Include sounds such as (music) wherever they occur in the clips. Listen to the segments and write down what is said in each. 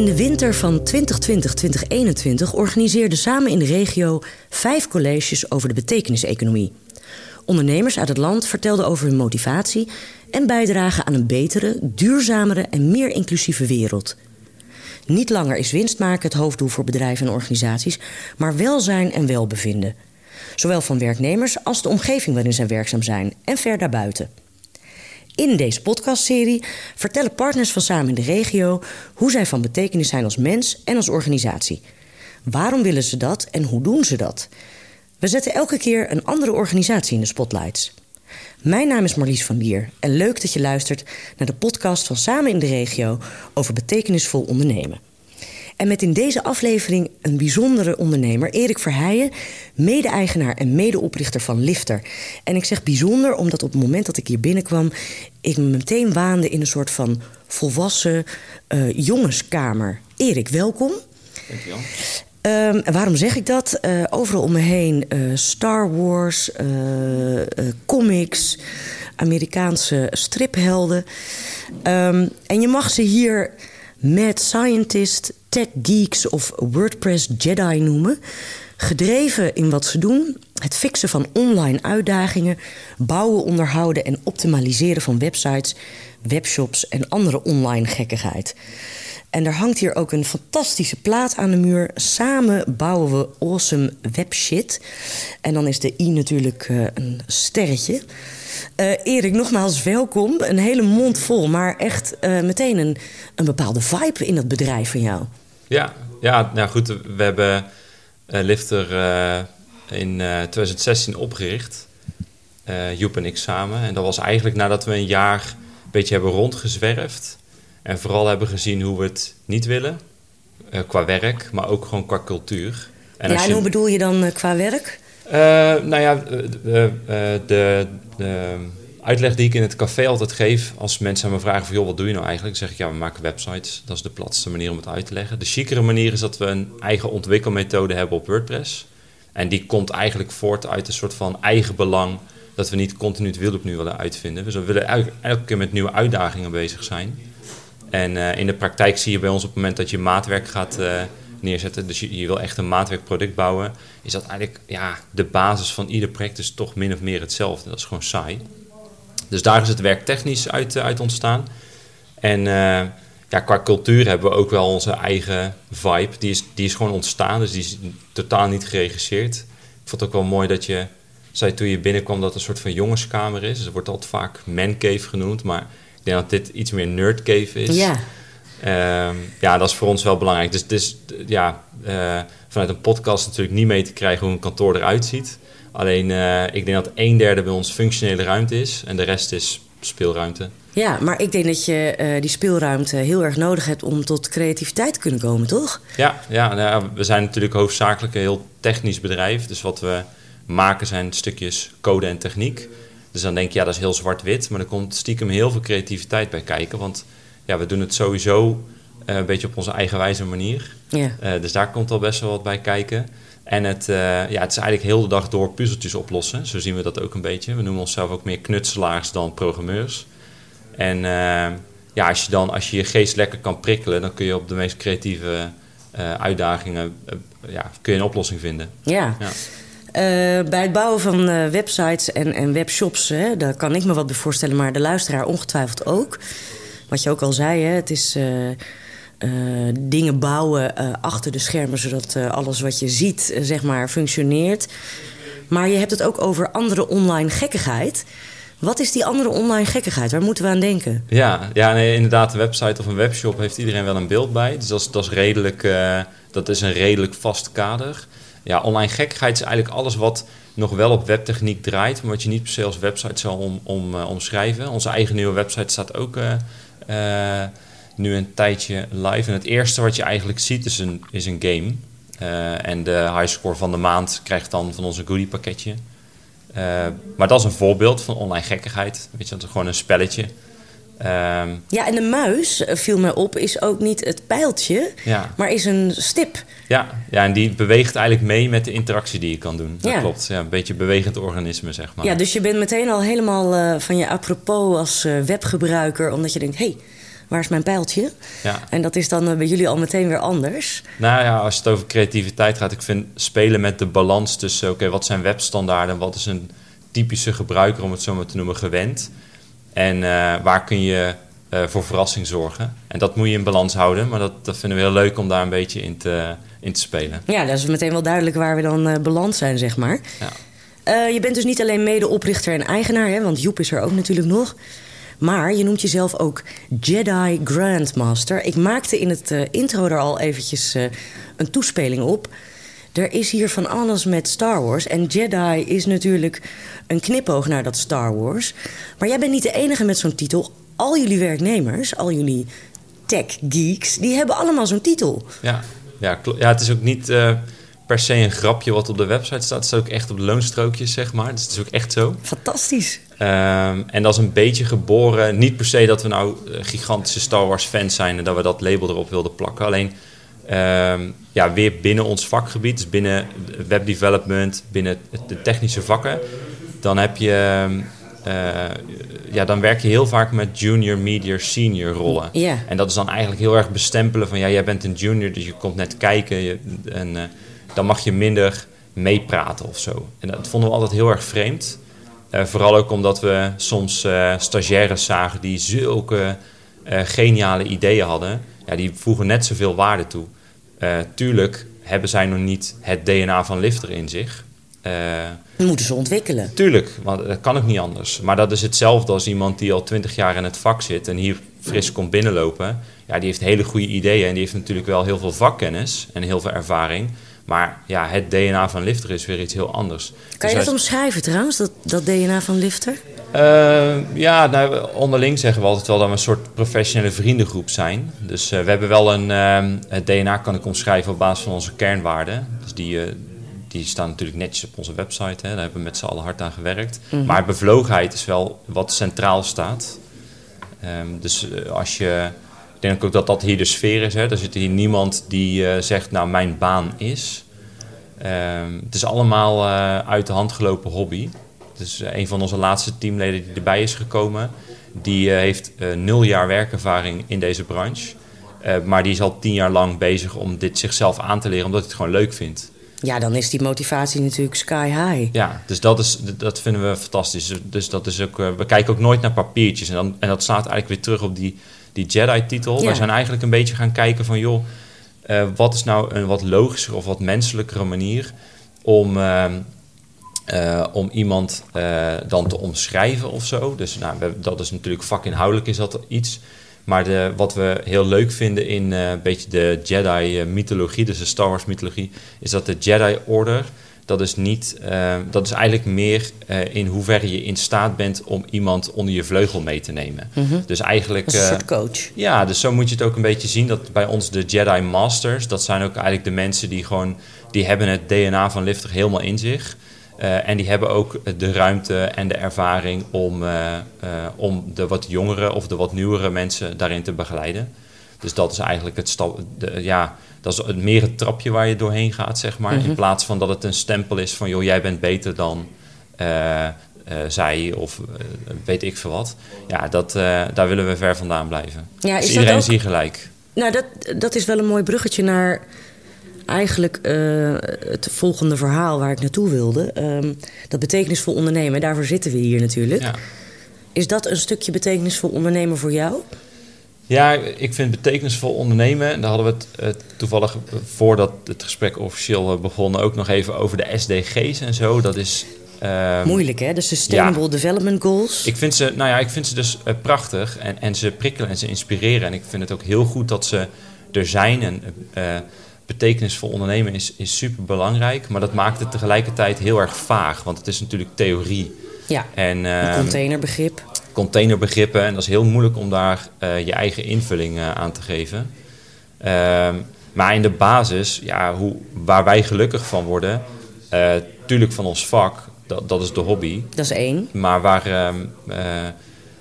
In de winter van 2020-2021 organiseerden samen in de regio vijf colleges over de betekeniseconomie. Ondernemers uit het land vertelden over hun motivatie en bijdragen aan een betere, duurzamere en meer inclusieve wereld. Niet langer is winst maken het hoofddoel voor bedrijven en organisaties, maar welzijn en welbevinden. Zowel van werknemers als de omgeving waarin zij werkzaam zijn en ver daarbuiten. In deze podcastserie vertellen partners van Samen in de Regio hoe zij van betekenis zijn als mens en als organisatie. Waarom willen ze dat en hoe doen ze dat? We zetten elke keer een andere organisatie in de spotlights. Mijn naam is Marlies van Bier en leuk dat je luistert naar de podcast van Samen in de Regio over betekenisvol ondernemen. En met in deze aflevering een bijzondere ondernemer, Erik Verheijen, mede-eigenaar en medeoprichter van Lifter. En ik zeg bijzonder omdat op het moment dat ik hier binnenkwam, ik me meteen waande in een soort van volwassen uh, jongenskamer. Erik, welkom. Dankjewel. Um, en waarom zeg ik dat? Uh, overal om me heen uh, Star Wars, comics, Amerikaanse striphelden. Um, en je mag ze hier mad scientist, tech geeks of WordPress Jedi noemen. Gedreven in wat ze doen, het fixen van online uitdagingen, bouwen, onderhouden en optimaliseren van websites, webshops en andere online gekkigheid. En er hangt hier ook een fantastische plaat aan de muur. Samen bouwen we awesome webshit. En dan is de i natuurlijk uh, een sterretje. Uh, Erik, nogmaals welkom. Een hele mond vol, maar echt uh, meteen een, een bepaalde vibe in dat bedrijf van jou. Ja, ja nou goed, we hebben uh, Lifter in 2016 opgericht. Joep en ik samen. En dat was eigenlijk nadat we een jaar een beetje hebben rondgezwerfd. En vooral hebben gezien hoe we het niet willen. qua werk, maar ook gewoon qua cultuur. En ja, en hoe bedoel je dan qua werk? Nou ja, de, de, uitleg die ik in het café altijd geef, als mensen aan me vragen van joh, wat doe je nou eigenlijk? Dan zeg ik ja, we maken websites. Dat is de platste manier om het uit te leggen. De chicere manier is dat we een eigen ontwikkelmethode hebben op WordPress. En die komt eigenlijk voort uit een soort van eigen belang dat we niet continu het wiel opnieuw willen uitvinden. Dus we willen elke, keer met nieuwe uitdagingen bezig zijn. En uh, in de praktijk zie je bij ons op het moment dat je maatwerk gaat uh, neerzetten, dus je, wil echt een maatwerkproduct bouwen, is dat eigenlijk ja, de basis van ieder project is toch min of meer hetzelfde. Dat is gewoon saai. Dus daar is het werk technisch uit, uh, uit ontstaan. En ja, qua cultuur hebben we ook wel onze eigen vibe. Die is, die is gewoon ontstaan, dus die is totaal niet geregisseerd. Ik vond het ook wel mooi dat je zei toen je binnenkwam dat het een soort van jongenskamer is. Dus er wordt altijd vaak mancave genoemd, maar ik denk dat dit iets meer nerdcave is. Ja. Um, ja, dat is voor ons wel belangrijk. Dus, dus ja, uh, vanuit een podcast natuurlijk niet mee te krijgen hoe een kantoor eruit ziet. Alleen uh, ik denk dat een derde bij ons functionele ruimte is en de rest is speelruimte. Ja, maar ik denk dat je uh, die speelruimte heel erg nodig hebt om tot creativiteit te kunnen komen, toch? Ja, ja, nou, we zijn natuurlijk hoofdzakelijk een heel technisch bedrijf. Dus wat we maken zijn stukjes code en techniek. Dus dan denk je, ja, dat is heel zwart-wit. Maar er komt stiekem heel veel creativiteit bij kijken. Want ja, we doen het sowieso uh, een beetje op onze eigen wijze manier. Ja. Uh, dus daar komt al best wel wat bij kijken. En het, uh, ja, het is eigenlijk heel de dag door puzzeltjes oplossen. Zo zien we dat ook een beetje. We noemen onszelf ook meer knutselaars dan programmeurs. En ja, als je dan als je je geest lekker kan prikkelen, dan kun je op de meest creatieve uitdagingen ja, kun je een oplossing vinden. Ja. ja. Bij het bouwen van websites en, en webshops, hè, daar kan ik me wat bij voorstellen, maar de luisteraar ongetwijfeld ook. Wat je ook al zei, hè, het is uh, dingen bouwen achter de schermen, zodat alles wat je ziet, zeg maar, functioneert. Maar je hebt het ook over andere online gekkigheid. Wat is die andere online gekkigheid? Waar moeten we aan denken? Ja, ja nee, inderdaad, een website of een webshop heeft iedereen wel een beeld bij. Dus dat is, dat is, redelijk, dat is een redelijk vast kader ja, online gekkigheid is eigenlijk alles wat nog wel op webtechniek draait, maar wat je niet per se als website zal om, om, omschrijven. Onze eigen nieuwe website staat ook uh, nu een tijdje live. En het eerste wat je eigenlijk ziet is een, is een game. en de highscore van de maand krijgt dan van onze goodie pakketje. maar dat is een voorbeeld van online gekkigheid. Weet je, dat is gewoon een spelletje. Um, ja, en de muis, viel me op, is ook niet het pijltje, ja. maar is een stip. Ja, ja, en die beweegt eigenlijk mee met de interactie die je kan doen. Dat ja. klopt. Ja, een beetje bewegend organisme, zeg maar. Ja, dus je bent meteen al helemaal uh, van je apropos als uh, webgebruiker, omdat je denkt, hé, hey, waar is mijn pijltje? Ja. En dat is dan eh, bij jullie al meteen weer anders. Nou ja, als het over creativiteit gaat, ik vind spelen met de balans tussen, oké, wat zijn webstandaarden, wat is een typische gebruiker, om het zo maar te noemen, gewend. En uh, waar kun je uh, voor verrassing zorgen. En dat moet je in balans houden, maar dat, dat vinden we heel leuk om daar een beetje in te, in te spelen. Ja, dat is meteen wel duidelijk waar we dan uh, beland zijn, zeg maar. Ja. Je bent dus niet alleen medeoprichter en eigenaar, hè, want Joep is er ook natuurlijk nog. Maar je noemt jezelf ook Jedi Grandmaster. Ik maakte in het intro er al eventjes een toespeling op. Er is hier van alles met Star Wars. En Jedi is natuurlijk een knipoog naar dat Star Wars. Maar jij bent niet de enige met zo'n titel. Al jullie werknemers, al jullie tech geeks, die hebben allemaal zo'n titel. Ja, ja, ja het is ook niet uh, per se een grapje wat op de website staat. Het staat ook echt op de loonstrookjes, zeg maar. Dus het is ook echt zo. Fantastisch. Um, en dat is een beetje geboren. Niet per se dat we nou gigantische Star Wars fans zijn en dat we dat label erop wilden plakken. Alleen um, ja, weer binnen ons vakgebied, dus binnen webdevelopment, binnen de technische vakken, dan heb je. Uh, ja, dan werk je heel vaak met junior, medior, senior rollen. Ja. En dat is dan eigenlijk heel erg bestempelen van ja, jij bent een junior, dus je komt net kijken. Je, en uh, dan mag je minder meepraten of zo. En dat vonden we altijd heel erg vreemd. Uh, vooral ook omdat we soms stagiaires zagen die zulke geniale ideeën hadden. Ja, die voegen net zoveel waarde toe. Tuurlijk hebben zij nog niet het DNA van Lifter in zich. Dat moeten ze ontwikkelen. Tuurlijk, want dat kan ook niet anders. Maar dat is hetzelfde als iemand die al twintig jaar in het vak zit en hier fris komt binnenlopen. Ja, die heeft hele goede ideeën en die heeft natuurlijk wel heel veel vakkennis en heel veel ervaring. Maar ja, het DNA van Lifter is weer iets heel anders. Kan je dus dat omschrijven trouwens, dat, dat DNA van Lifter? Uh, ja, nou, onderling zeggen we altijd wel dat we een soort professionele vriendengroep zijn. Dus uh, we hebben wel een... Uh, het DNA kan ik omschrijven op basis van onze kernwaarden. Dus die, eh, die staan natuurlijk netjes op onze website. Hè. Daar hebben we met z'n allen hard aan gewerkt. Mhm. Maar bevlogenheid is wel wat centraal staat. Um, dus als je... Ik denk ook dat dat hier de sfeer is. Hè. Er zit hier niemand die zegt, nou, mijn baan is. Um, het is allemaal uit de hand gelopen hobby. Dus een van onze laatste teamleden die erbij is gekomen... die uh, heeft nul jaar werkervaring in deze branche. maar die is al tien jaar lang bezig om dit zichzelf aan te leren... omdat hij het gewoon leuk vindt. Ja, dan is die motivatie natuurlijk sky high. Ja, dus dat, is, dat vinden we fantastisch. Dus dat is ook, we kijken ook nooit naar papiertjes. En, dan, en dat slaat eigenlijk weer terug op die die Jedi-titel. Ja. We zijn eigenlijk een beetje gaan kijken van... joh, uh, wat is nou een wat logischer of wat menselijkere manier... om, uh, uh, om iemand dan te omschrijven of zo. Dus nou, we, dat is natuurlijk vakinhoudelijk is dat iets... Maar de, wat we heel leuk vinden in een beetje de Jedi-mythologie... dus de Star Wars-mythologie... is dat de Jedi-order dat is, niet, dat is eigenlijk meer in hoeverre je in staat bent om iemand onder je vleugel mee te nemen. Mm -hmm. Dus eigenlijk. Als een soort coach. Ja, dus zo moet je het ook een beetje zien. Dat bij ons de Jedi Masters, dat zijn ook eigenlijk de mensen die gewoon. die hebben het DNA van Lifter helemaal in zich. Uh, en die hebben ook de ruimte en de ervaring om, uh, om de wat jongere of de wat nieuwere mensen daarin te begeleiden. Dus dat is eigenlijk het stap. De, ja, dat is het meer het trapje waar je doorheen gaat, zeg maar. Mhm. In plaats van dat het een stempel is van, joh, jij bent beter dan uh, zij of uh, weet ik veel wat. Ja, dat, eh, daar willen we ver vandaan blijven. Ja, is dus iedereen dat is hier gelijk. Nou, dat, dat is wel een mooi bruggetje naar eigenlijk uh, het volgende verhaal waar ik naartoe wilde. Um, dat betekenisvol ondernemen, daarvoor zitten we hier natuurlijk. Ja. Is dat een stukje betekenisvol ondernemen voor jou? Ja, ik vind betekenisvol ondernemen. En daar hadden we het uh, toevallig voordat het gesprek officieel begon ook nog even over de SDG's en zo. Dat is. Uh, Moeilijk hè, de Sustainable ja. Development Goals. Ik vind ze, nou ja, ik vind ze dus uh, prachtig en, en ze prikkelen en ze inspireren. En ik vind het ook heel goed dat ze er zijn. En uh, betekenisvol ondernemen is, is super belangrijk. Maar dat maakt het tegelijkertijd heel erg vaag. Want het is natuurlijk theorie. Ja, en, een containerbegrip containerbegrippen. En dat is heel moeilijk om daar uh, je eigen invulling uh, aan te geven. Uh, maar in de basis, ja, hoe, waar wij gelukkig van worden, uh, tuurlijk van ons vak, dat, dat is de hobby. Dat is één. Maar waar,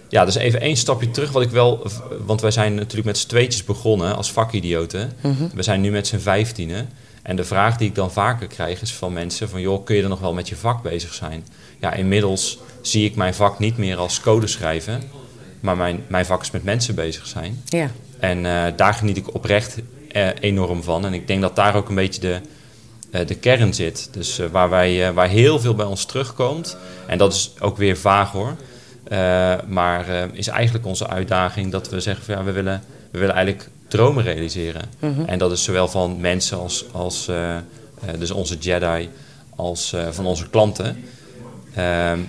ja, dus even één stapje terug. Wat ik wel, want wij zijn natuurlijk met z'n tweetjes begonnen als vakidioten. Mhm. -hmm. We zijn nu met z'n vijftienen. En de vraag die ik dan vaker krijg is van mensen van... joh, kun je er nog wel met je vak bezig zijn? Ja, inmiddels zie ik mijn vak niet meer als code schrijven. Maar mijn, mijn vak is met mensen bezig zijn. Ja. En eh, daar geniet ik oprecht eh, enorm van. En ik denk dat daar ook een beetje de, eh, de kern zit. Dus waar, wij, waar heel veel bij ons terugkomt. En dat is ook weer vaag hoor. Maar is eigenlijk onze uitdaging dat we zeggen van ja, we willen, we willen eigenlijk dromen realiseren. Mhm. En dat is zowel van mensen als, als dus onze Jedi, als van onze klanten. Ehm,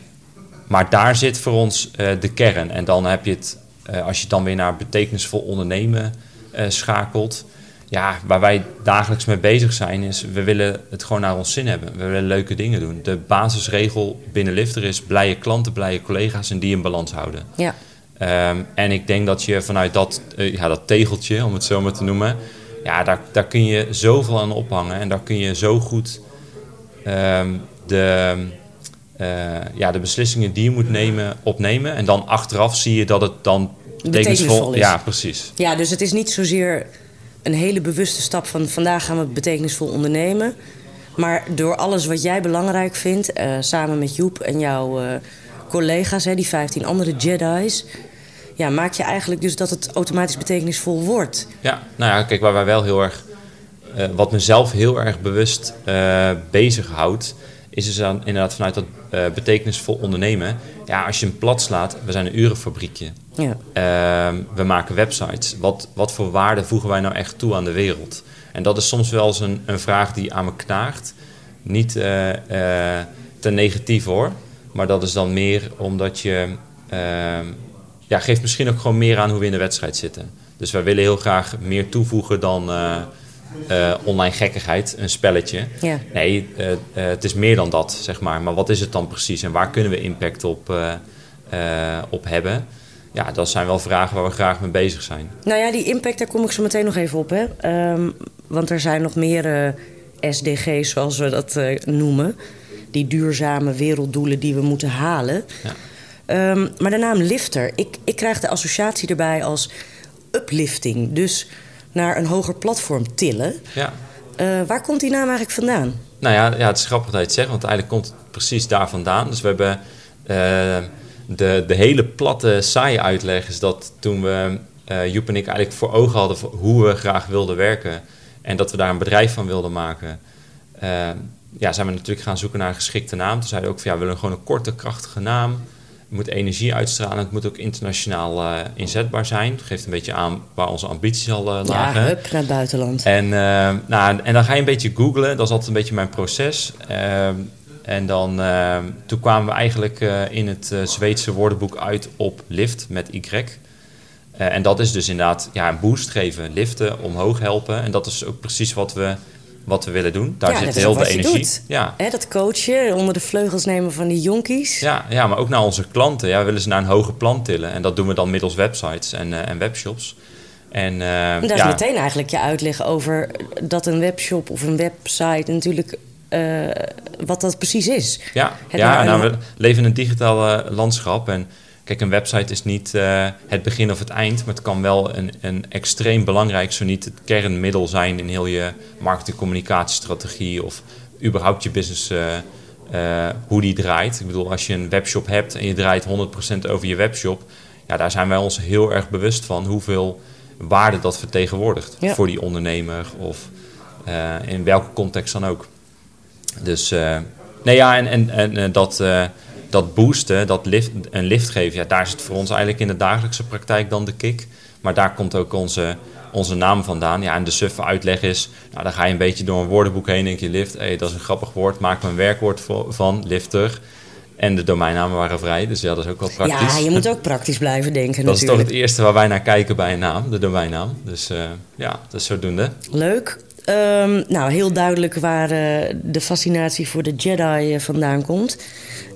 maar daar zit voor ons de kern. En dan heb je het eh, als je dan weer naar betekenisvol ondernemen schakelt. Ja, waar wij dagelijks mee bezig zijn, is we willen het gewoon naar ons zin hebben. We willen leuke dingen doen. De basisregel binnen Lifter is blije klanten, blije collega's en die in balans houden. Ja. Ehm, en ik denk dat je vanuit dat, uh, ja, dat tegeltje, om het zo maar te noemen, ja, daar, daar kun je zoveel aan ophangen. En daar kun je zo goed um, de, uh, ja, de beslissingen die je moet nemen, opnemen. En dan achteraf zie je dat het dan betekenisvol, is. Ja, precies. Ja, dus het is niet zozeer een hele bewuste stap van vandaag gaan we betekenisvol ondernemen. Maar door alles wat jij belangrijk vindt, uh, samen met Joep en jouw uh, collega's, hè, die 15 andere Jedi's. Ja, maak je eigenlijk dus dat het automatisch betekenisvol wordt. Ja, nou ja, kijk, waar wij wel heel erg. Uh, wat mezelf heel erg bewust bezighoudt, is dus dan inderdaad vanuit dat betekenisvol ondernemen. Ja, als je hem plat slaat, we zijn een urenfabriekje. Ja. Uh, we maken websites. Wat, wat voor waarde voegen wij nou echt toe aan de wereld? En dat is soms wel eens een, een vraag die aan me knaagt. Niet uh, uh, te negatief hoor. Maar dat is dan meer omdat je... Ehm, ja, geeft misschien ook gewoon meer aan hoe we in de wedstrijd zitten. Dus wij willen heel graag meer toevoegen dan uh, online gekkigheid, een spelletje. Nee, het is meer dan dat, zeg maar. Maar wat is het dan precies en waar kunnen we impact op, op hebben? ja, dat zijn wel vragen waar we graag mee bezig zijn. Nou ja, die impact, daar kom ik zo meteen nog even op. Hè? Um, want er zijn nog meer SDG's, zoals we dat noemen. Die duurzame werelddoelen die we moeten halen. Ja. Um, maar de naam lifter, ik, ik krijg de associatie erbij als uplifting. Dus naar een hoger platform tillen. Ja. Uh, waar komt die naam eigenlijk vandaan? Nou ja, ja, het is grappig dat je het zegt, want eigenlijk komt het precies daar vandaan. Dus we hebben de, de hele platte, saaie uitleg is dat toen we, uh, Joep en ik eigenlijk voor ogen hadden hoe we graag wilden werken en dat we daar een bedrijf van wilden maken, ja, zijn we natuurlijk gaan zoeken naar een geschikte naam. Toen zeiden we ook van ja, we willen gewoon een korte, krachtige naam. Moet energie uitstralen. Het moet ook internationaal uh, inzetbaar zijn. Het geeft een beetje aan waar onze ambities al uh, lagen. Ja, hup, naar het buitenland. En, uh, nou, en dan ga je een beetje googlen. Dat is altijd een beetje mijn proces. En dan, uh, toen kwamen we eigenlijk in het Zweedse woordenboek uit op lift met Y. en dat is dus inderdaad ja, een boost geven, liften, omhoog helpen. En dat is ook precies wat we, wat we willen doen. Daar ja, zit heel veel energie. Doet. Ja. Hè, dat coachen, onder de vleugels nemen van die jonkies. Ja, ja, maar ook naar onze klanten. Ja, we willen ze naar een hoger plan tillen. En dat doen we dan middels websites en, en webshops. En, en daar ja. is meteen eigenlijk je uitleg over dat een webshop of een website natuurlijk uh, wat dat precies is. Ja, ja nou, we leven in een digitaal landschap. En kijk, een website is niet uh, het begin of het eind, maar het kan wel een, een extreem belangrijk, zo niet het kernmiddel zijn in heel je marketing-communicatiestrategie of überhaupt je business, hoe die draait. Ik bedoel, als je een webshop hebt en je draait 100% over je webshop, ja, daar zijn wij ons heel erg bewust van hoeveel waarde dat vertegenwoordigt ja. voor die ondernemer of in welke context dan ook. Dus nee, ja, en, en, en dat, dat boosten, dat lift, een lift geven, ja, daar zit voor ons eigenlijk in de dagelijkse praktijk dan de kick. Maar daar komt ook onze, onze naam vandaan. Ja, en de suffe uitleg is, nou, dan ga je een beetje door een woordenboek heen en denk je lift, hey, dat is een grappig woord, maak er een werkwoord van, lifter. En de domeinnamen waren vrij, dus ja, dat is ook wel praktisch. Ja, je moet ook praktisch blijven denken (laughs) Dat natuurlijk. is toch het eerste waar wij naar kijken bij een naam, de domeinnaam. Dus ja, dat is zodoende. Leuk. Um, nou, heel duidelijk waar uh, de fascinatie voor de Jedi uh, vandaan komt.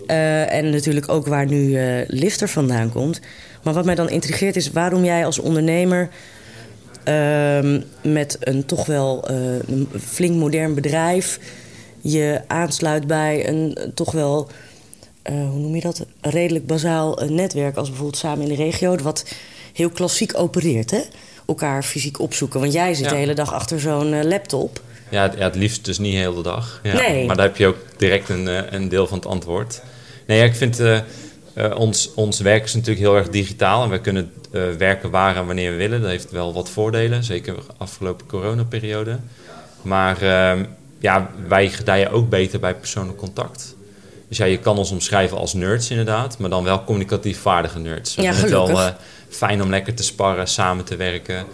Uh, en natuurlijk ook waar nu Lifter vandaan komt. Maar wat mij dan intrigeert is waarom jij als ondernemer ehm, met een toch wel een flink modern bedrijf je aansluit bij een toch wel, hoe noem je dat, redelijk bazaal netwerk als bijvoorbeeld samen in de regio, wat heel klassiek opereert, hè? elkaar fysiek opzoeken. Want jij zit Ja. de hele dag achter zo'n uh, laptop. Ja, het, ja, het liefst dus niet de hele dag. Ja. Nee. Maar daar heb je ook direct een, eh, een deel van het antwoord. Nee, ja, ik vind... eh, uh, ons, ons werk is natuurlijk heel erg digitaal en we kunnen uh, werken waar en wanneer we willen. Dat heeft wel wat voordelen, zeker de afgelopen coronaperiode. Maar uh, ja, wij gedijen ook beter bij persoonlijk contact. Dus ja, je kan ons omschrijven als nerds inderdaad, maar dan wel communicatief vaardige nerds. We ja, vinden het wel fijn om lekker te sparren, samen te werken,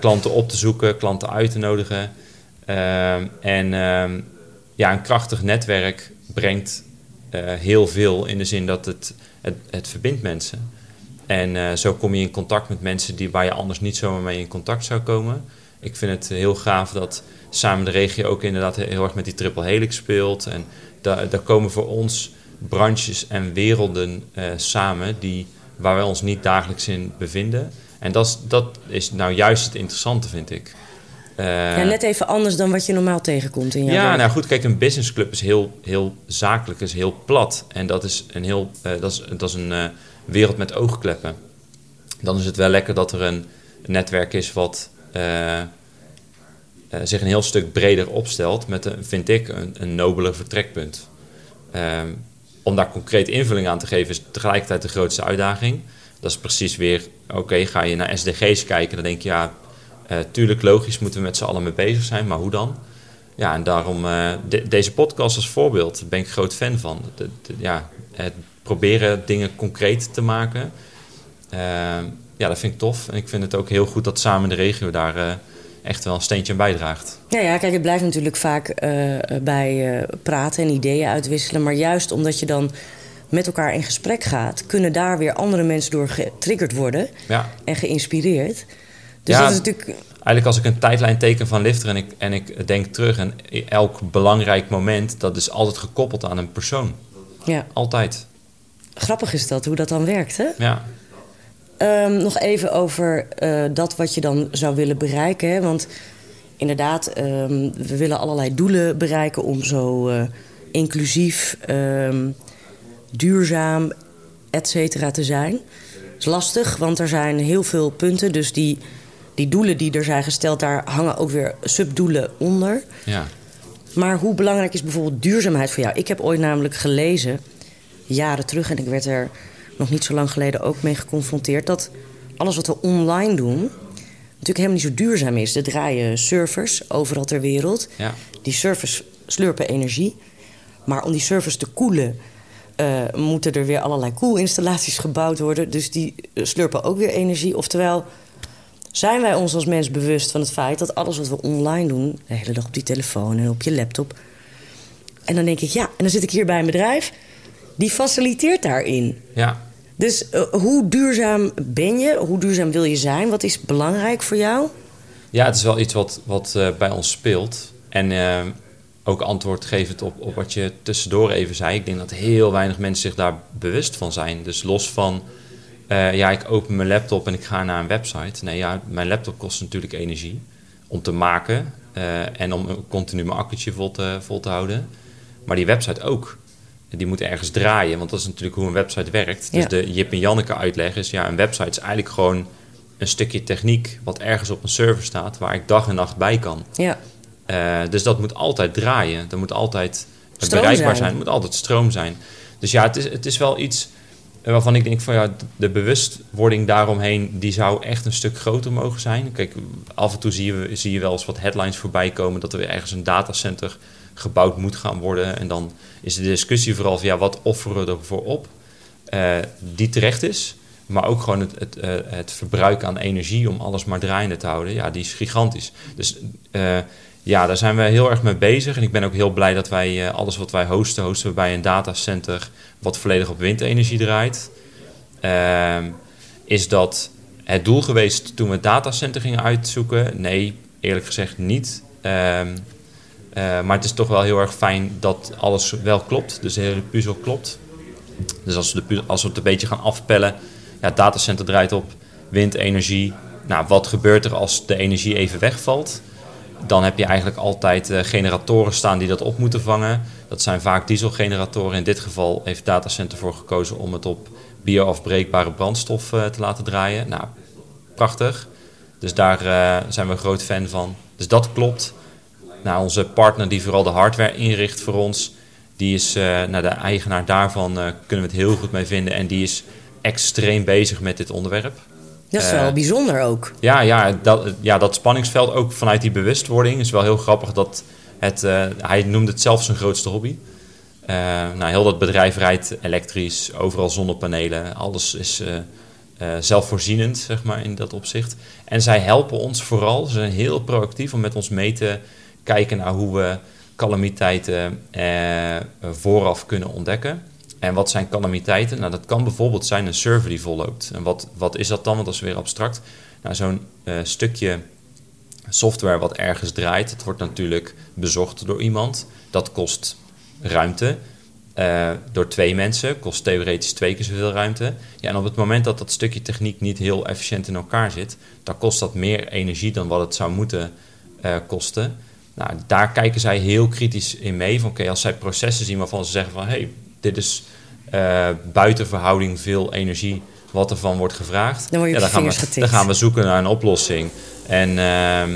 klanten op te zoeken, klanten uit te nodigen. Ehm, en ehm, ja, een krachtig netwerk brengt heel veel in de zin dat het, het, het verbindt mensen. En uh, zo kom je in contact met mensen die, waar je anders niet zomaar mee in contact zou komen. Ik vind het heel gaaf dat samen de regio ook inderdaad heel erg met die triple helix speelt. En daar, daar komen voor ons branches en werelden uh, samen die, waar wij ons niet dagelijks in bevinden. En dat is, dat is nou juist het interessante, vind ik. Uh, ja, net even anders dan wat je normaal tegenkomt in jouw Ja, werk. nou goed, kijk, een businessclub is heel, heel zakelijk, is heel plat. En dat is een, heel, uh, dat is, dat is een uh, wereld met oogkleppen. Dan is het wel lekker dat er een netwerk is wat zich een heel stuk breder opstelt... met, een, vind ik, een, een nobeler vertrekpunt. Um, om daar concreet invulling aan te geven is tegelijkertijd de grootste uitdaging. Dat is precies weer, oké, okay, ga je naar SDG's kijken... dan denk je, ja, tuurlijk, logisch moeten we met z'n allen mee bezig zijn, maar hoe dan? Ja, en daarom uh, de, deze podcast als voorbeeld, daar ben ik groot fan van. De, de, ja, het proberen dingen concreet te maken, uh, ja, dat vind ik tof. En ik vind het ook heel goed dat samen de regio daar echt wel een steentje aan bijdraagt. Ja, ja, kijk, het blijft natuurlijk vaak bij praten en ideeën uitwisselen, maar juist omdat je dan met elkaar in gesprek gaat, kunnen daar weer andere mensen door getriggerd worden ja. en geïnspireerd. Dus ja, dat is natuurlijk... Eigenlijk als ik een tijdlijn teken van Lifter en ik, en ik denk terug... en elk belangrijk moment, dat is altijd gekoppeld aan een persoon. Ja. Altijd. Grappig is dat, hoe dat dan werkt, hè? Ja. Um, nog even over uh, dat wat je dan zou willen bereiken. Hè? Want inderdaad, um, we willen allerlei doelen bereiken... om zo uh, inclusief, um, duurzaam, et cetera te zijn. Dat is lastig, want er zijn heel veel punten. Dus die die doelen die er zijn gesteld, daar hangen ook weer subdoelen onder. Ja. Maar hoe belangrijk is bijvoorbeeld duurzaamheid voor jou? Ik heb ooit namelijk gelezen, jaren terug, en ik werd er nog niet zo lang geleden ook mee geconfronteerd, dat alles wat we online doen, natuurlijk helemaal niet zo duurzaam is. Er draaien servers overal ter wereld. Ja. Die servers slurpen energie. Maar om die servers te koelen, uh, moeten er weer allerlei koelinstallaties gebouwd worden. Dus die slurpen ook weer energie. Oftewel, zijn wij ons als mens bewust van het feit dat alles wat we online doen, de hele dag op die telefoon en op je laptop. En dan denk ik, ja, en dan zit ik hier bij een bedrijf, die faciliteert daarin. Ja. Dus uh, hoe duurzaam ben je? Hoe duurzaam wil je zijn? Wat is belangrijk voor jou? Ja, het is wel iets wat, wat uh, bij ons speelt. En uh, ook antwoord gevend op, op wat je tussendoor even zei. Ik denk dat heel weinig mensen zich daar bewust van zijn. Dus los van uh, ja, ik open mijn laptop en ik ga naar een website. Nee, ja, mijn laptop kost natuurlijk energie om te maken uh, en om continu mijn accu'tje vol te, vol te houden. Maar die website ook. Die moet ergens draaien, want dat is natuurlijk hoe een website werkt. Ja. Dus de Jip en Janneke uitleg is, ja, een website is eigenlijk gewoon een stukje techniek wat ergens op een server staat waar ik dag en nacht bij kan. Ja. Uh, dus dat moet altijd draaien. Dat moet altijd Stroom bereikbaar zijn. zijn. Het moet altijd stroom zijn. Dus ja, het is, het is wel iets waarvan ik denk van ja, de bewustwording daaromheen, die zou echt een stuk groter mogen zijn. Kijk, af en toe zie je, zie je wel eens wat headlines voorbij komen dat er weer ergens een datacenter gebouwd moet gaan worden. En dan is de discussie vooral van ja, wat offeren we ervoor op? Uh, die terecht is. Maar ook gewoon het, het, uh, het verbruik aan energie om alles maar draaiende te houden, ja, die is gigantisch. Dus uh, ja, daar zijn we heel erg mee bezig. En ik ben ook heel blij dat wij uh, alles wat wij hosten, hosten we bij een datacenter wat volledig op windenergie draait. Uh, is dat het doel geweest toen we het datacenter gingen uitzoeken? Nee, eerlijk gezegd niet. Uh, maar het is toch wel heel erg fijn dat alles wel klopt. Dus de hele puzzel klopt. Dus als we, de, als we het een beetje gaan afpellen. Ja, het datacenter draait op windenergie. Nou, wat gebeurt er als de energie even wegvalt? Dan heb je eigenlijk altijd uh, generatoren staan die dat op moeten vangen. Dat zijn vaak dieselgeneratoren. In dit geval heeft Datacenter voor gekozen om het op bioafbreekbare brandstof uh, te laten draaien. Nou, prachtig. Dus daar uh, zijn we een groot fan van. Dus dat klopt. Nou, onze partner die vooral de hardware inricht voor ons, Die is, nou, de eigenaar daarvan kunnen we het heel goed mee vinden. En die is extreem bezig met dit onderwerp. Dat is wel bijzonder ook. Ja, ja, dat, ja, dat spanningsveld ook vanuit die bewustwording is wel heel grappig. Dat het, hij noemde het zelf zijn grootste hobby. nou, heel dat bedrijf rijdt elektrisch, overal zonnepanelen. Alles is uh, zelfvoorzienend, zeg maar, in dat opzicht. En zij helpen ons vooral, ze zijn heel proactief om met ons mee te kijken naar hoe we calamiteiten eh, vooraf kunnen ontdekken. En wat zijn calamiteiten? Nou, dat kan bijvoorbeeld zijn een server die volloopt. En wat, wat is dat dan? Want dat is weer abstract. Nou, zo'n uh, stukje software wat ergens draait, het wordt natuurlijk bezocht door iemand. Dat kost ruimte. Uh, door twee mensen kost theoretisch twee keer zoveel ruimte. Ja, en op het moment dat dat stukje techniek niet heel efficiënt in elkaar zit, dan kost dat meer energie dan wat het zou moeten uh, kosten. Nou, daar kijken zij heel kritisch in mee. Van oké, als zij processen zien waarvan ze zeggen van hé, hey, dit is uh, buiten verhouding veel energie wat ervan wordt gevraagd. Dan, ja, dan, gaan we, dan gaan we zoeken naar een oplossing. En ehm,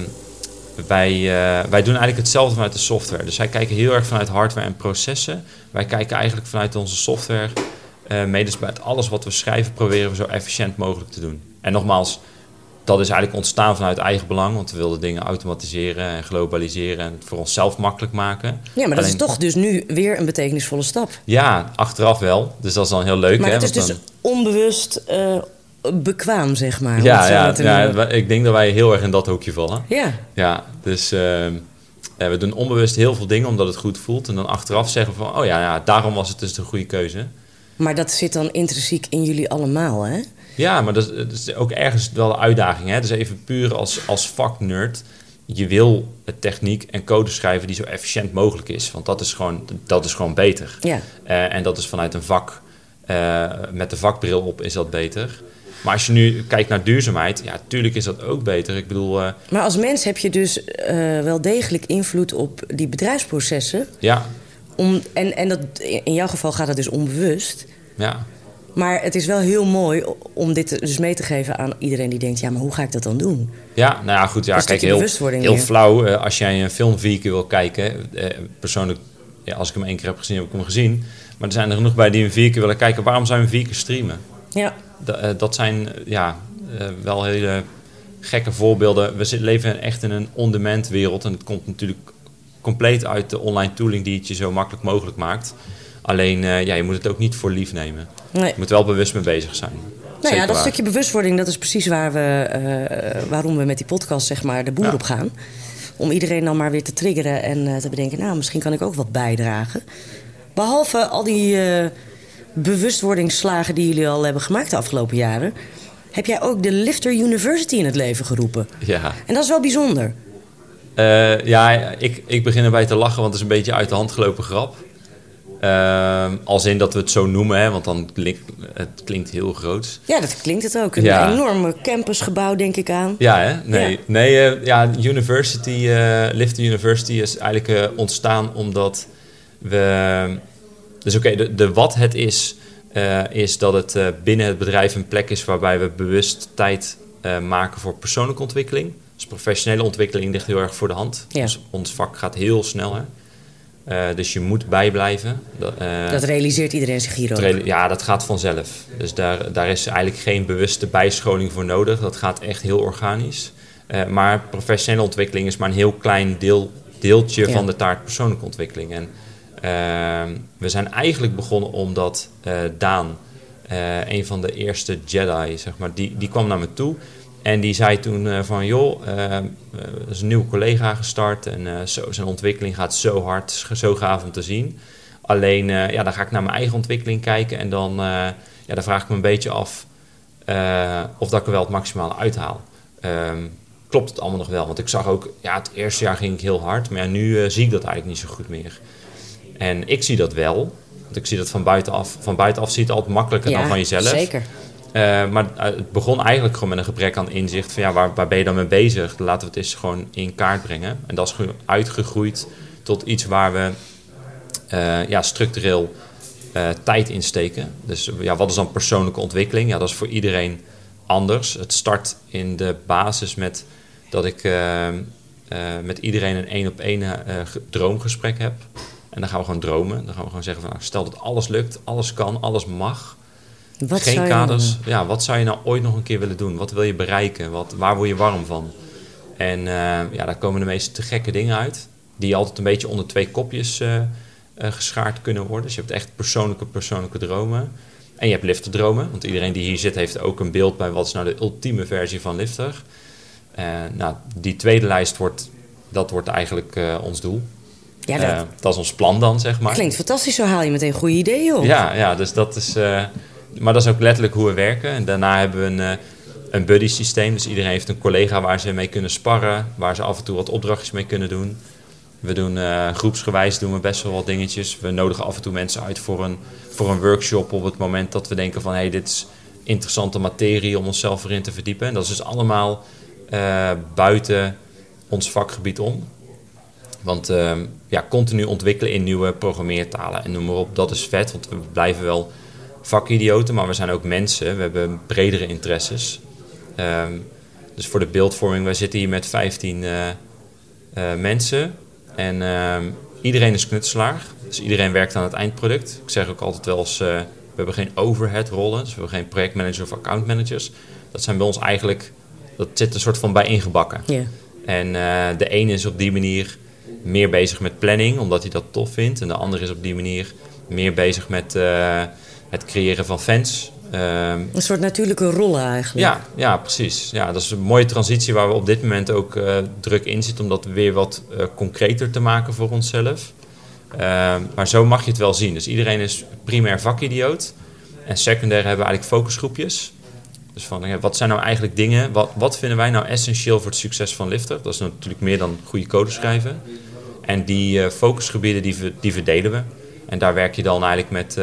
wij, uh, wij doen eigenlijk hetzelfde vanuit de software. Dus wij kijken heel erg vanuit hardware en processen. Wij kijken eigenlijk vanuit onze software. Uh, mede bij alles wat we schrijven, proberen we zo efficiënt mogelijk te doen. En nogmaals, dat is eigenlijk ontstaan vanuit eigen belang. Want we wilden dingen automatiseren en globaliseren en het voor onszelf makkelijk maken. Ja, maar dat is toch dus nu weer een betekenisvolle stap. Ja, achteraf wel. Dus dat is dan heel leuk. Maar hè, het is dus dan... onbewust uh, bekwaam, zeg maar. Ja, ja, ja, ik denk dat wij heel erg in dat hoekje vallen. Ja. Ja, dus uh, we doen onbewust heel veel dingen omdat het goed voelt. En dan achteraf zeggen van, oh ja, ja daarom was het dus de goede keuze. Maar dat zit dan intrinsiek in jullie allemaal, hè? Ja, maar dat, dat is ook ergens wel de uitdaging. Hè? Dus even puur als, als vaknerd. Je wil techniek en code schrijven die zo efficiënt mogelijk is. Want dat is gewoon, dat is gewoon beter. Ja. Uh, en dat is vanuit een vak, uh, met de vakbril op is dat beter. Maar als je nu kijkt naar duurzaamheid, ja, tuurlijk is dat ook beter. Ik bedoel. Uh, maar als mens heb je dus wel degelijk invloed op die bedrijfsprocessen. Ja. Om, en en dat, in jouw geval gaat dat dus onbewust. Ja. Maar het is wel heel mooi om dit dus mee te geven aan iedereen die denkt: ja, maar hoe ga ik dat dan doen? Ja, nou ja, goed. Ja, kijk, heel, heel flauw. Uh, als jij een film vier keer wil kijken, uh, persoonlijk, ja, als ik hem één keer heb gezien, heb ik hem gezien. Maar er zijn er genoeg bij die hem vier keer willen kijken. Waarom zou je hem vier keer streamen? Ja. D uh, dat zijn ja, wel hele gekke voorbeelden. We leven echt in een on-demand wereld. En het komt natuurlijk compleet uit de online tooling die het je zo makkelijk mogelijk maakt. Alleen, ja, je moet het ook niet voor lief nemen. Nee. Je moet wel bewust mee bezig zijn. Nou ja, dat stukje bewustwording, dat is precies waar we, uh, waarom we met die podcast zeg maar, de boer ja. op gaan. Om iedereen dan maar weer te triggeren en uh, te bedenken... nou, misschien kan ik ook wat bijdragen. Behalve al die bewustwordingsslagen die jullie al hebben gemaakt de afgelopen jaren... heb jij ook de Lifter University in het leven geroepen. Ja. En dat is wel bijzonder. ja, ik, ik begin erbij te lachen, want het is een beetje uit de hand gelopen grap. Uh, als in dat we het zo noemen, hè, want dan klinkt het klinkt heel groot. Ja, dat klinkt het ook. Een ja. enorme campusgebouw, denk ik aan. Ja, hè? Nee, ja. nee uh, ja, University, uh, Lift University is eigenlijk uh, ontstaan omdat we... Dus oké, okay, de, de, wat het is, is dat het binnen het bedrijf een plek is waarbij we bewust tijd maken voor persoonlijke ontwikkeling. Dus professionele ontwikkeling ligt heel erg voor de hand. Ja. Dus ons vak gaat heel snel, hè. Uh, dus je moet bijblijven. Uh, dat realiseert iedereen zich hier ook? Ja, dat gaat vanzelf. Dus daar, daar is eigenlijk geen bewuste bijscholing voor nodig. Dat gaat echt heel organisch. Uh, maar professionele ontwikkeling is maar een heel klein deel, deeltje ja. van de taart persoonlijke ontwikkeling. En we zijn eigenlijk begonnen omdat Daan, een van de eerste Jedi, zeg maar, die, die kwam naar me toe. En die zei toen uh, van, joh, uh, er is een nieuwe collega gestart en zo, zijn ontwikkeling gaat zo hard, zo gaaf om te zien. Alleen, ja, dan ga ik naar mijn eigen ontwikkeling kijken en dan, ja, dan vraag ik me een beetje af of dat ik er wel het maximale uithaal. Um, klopt het allemaal nog wel? Want ik zag ook, ja, het eerste jaar ging ik heel hard, maar ja, nu zie ik dat eigenlijk niet zo goed meer. En ik zie dat wel, want ik zie dat van buitenaf. Van buitenaf ziet het altijd makkelijker ja, dan van jezelf. zeker. Uh, maar het begon eigenlijk gewoon met een gebrek aan inzicht van ja, waar, waar ben je dan mee bezig? Laten we het eens gewoon in kaart brengen. En dat is uitgegroeid tot iets waar we uh, ja, structureel tijd in steken. Dus ja, wat is dan persoonlijke ontwikkeling? Ja, dat is voor iedereen anders. Het start in de basis met dat ik met iedereen een één op één droomgesprek heb. En dan gaan we gewoon dromen. Dan gaan we gewoon zeggen van, nou, stel dat alles lukt, alles kan, alles mag. Wat Geen zou kaders. Ja, wat zou je nou ooit nog een keer willen doen? Wat wil je bereiken? Wat, waar word je warm van? En eh, ja, daar komen de meest te gekke dingen uit. Die altijd een beetje onder twee kopjes eh, eh, geschaard kunnen worden. Dus je hebt echt persoonlijke, persoonlijke dromen. En je hebt lifterdromen. Want iedereen die hier zit heeft ook een beeld bij wat is nou de ultieme versie van lifter. Nou, die tweede lijst wordt, dat wordt eigenlijk ons doel. Ja, dat dat is ons plan dan, zeg maar. klinkt fantastisch. Zo haal je meteen goede ideeën op. Ja, ja, dus dat is. Maar dat is ook letterlijk hoe we werken. En daarna hebben we een, eh, een buddy systeem. Dus iedereen heeft een collega waar ze mee kunnen sparren. Waar ze af en toe wat opdrachtjes mee kunnen doen. We doen eh, groepsgewijs doen we best wel wat dingetjes. We nodigen af en toe mensen uit voor een, voor een workshop op het moment dat we denken van hé, hey, dit is interessante materie om onszelf erin te verdiepen. En dat is dus allemaal eh, buiten ons vakgebied om. Want ja, continu ontwikkelen in nieuwe programmeertalen en noem maar op, dat is vet. Want we blijven wel vakidioten, maar we zijn ook mensen. We hebben bredere interesses. Ehm, dus voor de beeldvorming, wij zitten hier met 15 eh, eh, mensen. En ehm, iedereen is knutselaar. Dus iedereen werkt aan het eindproduct. Ik zeg ook altijd wel eens, eh, we hebben geen overhead rollen. Dus we hebben geen projectmanager of accountmanagers. Dat zijn bij ons eigenlijk, dat zit een soort van bij ingebakken. En de ene is op die manier meer bezig met planning, omdat hij dat tof vindt. En de andere is op die manier meer bezig met het creëren van fans. Ehm, Een soort natuurlijke rollen eigenlijk. ja, ja, precies. Ja, dat is een mooie transitie waar we op dit moment ook eh, druk in zitten om dat weer wat eh, concreter te maken voor onszelf. Ehm, maar zo mag je het wel zien. Dus iedereen is primair vakidioot. En secundair hebben we eigenlijk focusgroepjes. Dus van, wat zijn nou eigenlijk dingen, wat, wat vinden wij nou essentieel voor het succes van Lifter? Dat is natuurlijk meer dan goede code schrijven. En die eh, focusgebieden die, die verdelen we. En daar werk je dan eigenlijk met,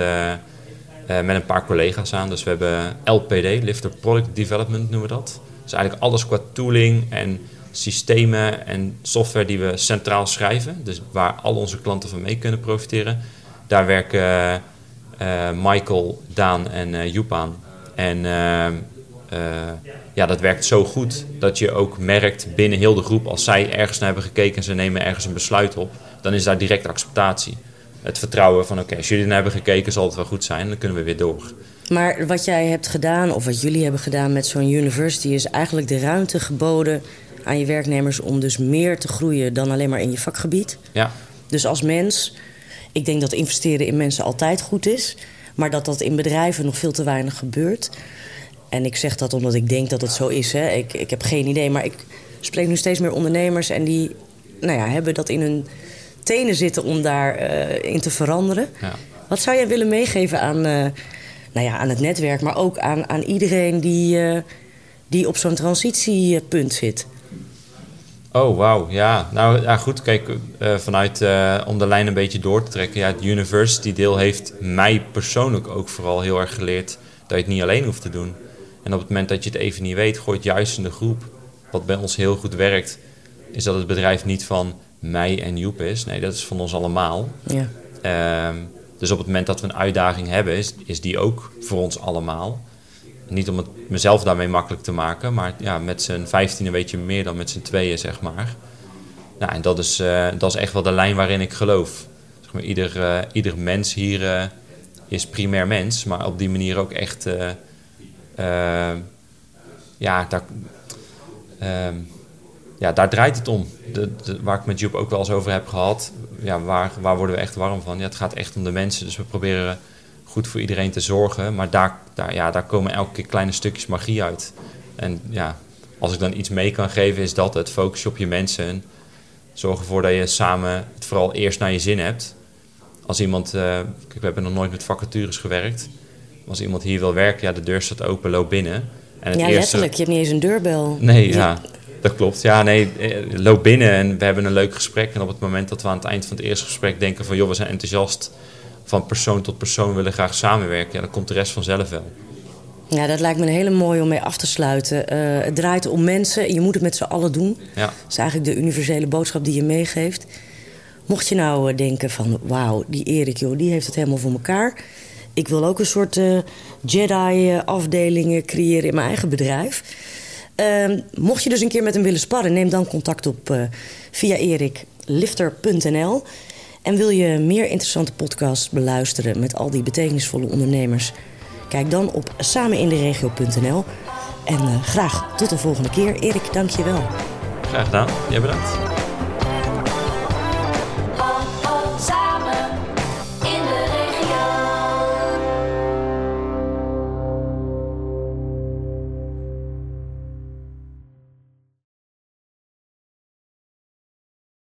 eh, met een paar collega's aan. Dus we hebben LPD, Lifter Product Development noemen we dat. Dus eigenlijk alles qua tooling en systemen en software die we centraal schrijven. Dus waar al onze klanten van mee kunnen profiteren. Daar werken eh, Michael, Daan en eh, Joep aan. En ja, dat werkt zo goed dat je ook merkt binnen heel de groep... als zij ergens naar hebben gekeken en ze nemen ergens een besluit op... dan is daar direct acceptatie. Het vertrouwen van oké, als jullie naar hebben gekeken zal het wel goed zijn... dan kunnen we weer door. Maar wat jij hebt gedaan, of wat jullie hebben gedaan met zo'n university, is eigenlijk de ruimte geboden aan je werknemers om dus meer te groeien dan alleen maar in je vakgebied. Ja, Dus als mens, ik denk dat investeren in mensen altijd goed is, maar dat dat in bedrijven nog veel te weinig gebeurt. En ik zeg dat omdat ik denk dat het zo is. Hè. Ik, ik heb geen idee, maar ik spreek nu steeds meer ondernemers en die nou ja, hebben dat in hun tenen zitten om daarin in te veranderen. ja. Wat zou jij willen meegeven aan, eh, nou ja, aan het netwerk, maar ook aan, aan iedereen die, eh, die op zo'n transitiepunt zit? Oh, wauw. Ja, nou ja, goed. Kijk, eh, vanuit eh, om de lijn een beetje door te trekken. Ja, het university deel heeft mij persoonlijk ook vooral heel erg geleerd dat je het niet alleen hoeft te doen. En op het moment dat je het even niet weet, gooi het juist in de groep. Wat bij ons heel goed werkt, is dat het bedrijf niet van mij en Joep is. Nee, dat is van ons allemaal. Ja. Ehm, dus op het moment dat we een uitdaging hebben, is, is die ook voor ons allemaal. Niet om het mezelf daarmee makkelijk te maken, maar ja, met z'n vijftienen weet je meer dan met z'n tweeën, zeg maar. Nou, en dat is, eh, dat is echt wel de lijn waarin ik geloof. Zeg maar, ieder, eh, ieder mens hier eh, is primair mens, maar op die manier ook echt... ja, daar, ehm, ja, daar draait het om. De, de- waar ik met Joep ook wel eens over heb gehad. Ja, waar, waar worden we echt warm van? Ja, het gaat echt om de mensen. Dus we proberen goed voor iedereen te zorgen. Maar daar, daar, ja, daar komen elke keer kleine stukjes magie uit. En ja, als ik dan iets mee kan geven, is dat het. Focus op je mensen. En zorg ervoor dat je samen het vooral eerst naar je zin hebt. Als iemand, eh, kijk, we hebben nog nooit met vacatures gewerkt. Als iemand hier wil werken, ja, de deur staat open, loop binnen. En het ja, eerste- letterlijk. Je hebt niet eens een deurbel. Nee, Je- ja, dat klopt. Ja, nee, eh, loop binnen en we hebben een leuk gesprek. En op het moment dat we aan het eind van het eerste gesprek denken van... joh, we zijn enthousiast, van persoon tot persoon willen graag samenwerken... ja, dan komt de rest vanzelf wel. Ja, dat lijkt me een hele mooie om mee af te sluiten. Eh, het draait om mensen. Je moet het met z'n allen doen. Ja, Dat is eigenlijk de universele boodschap die je meegeeft. Mocht je nou eh, denken van... wauw, die Erik, joh, die heeft het helemaal voor elkaar. Ik wil ook een soort Jedi-afdelingen creëren in mijn eigen bedrijf. Ehm, mocht je dus een keer met hem willen sparren... neem dan contact op eh, via eriklifter.nl. En wil je meer interessante podcasts beluisteren met al die betekenisvolle ondernemers? Kijk dan op sameninderegio.nl. En uh, graag tot de volgende keer. Erik, dank je wel. Graag gedaan. Jij bedankt.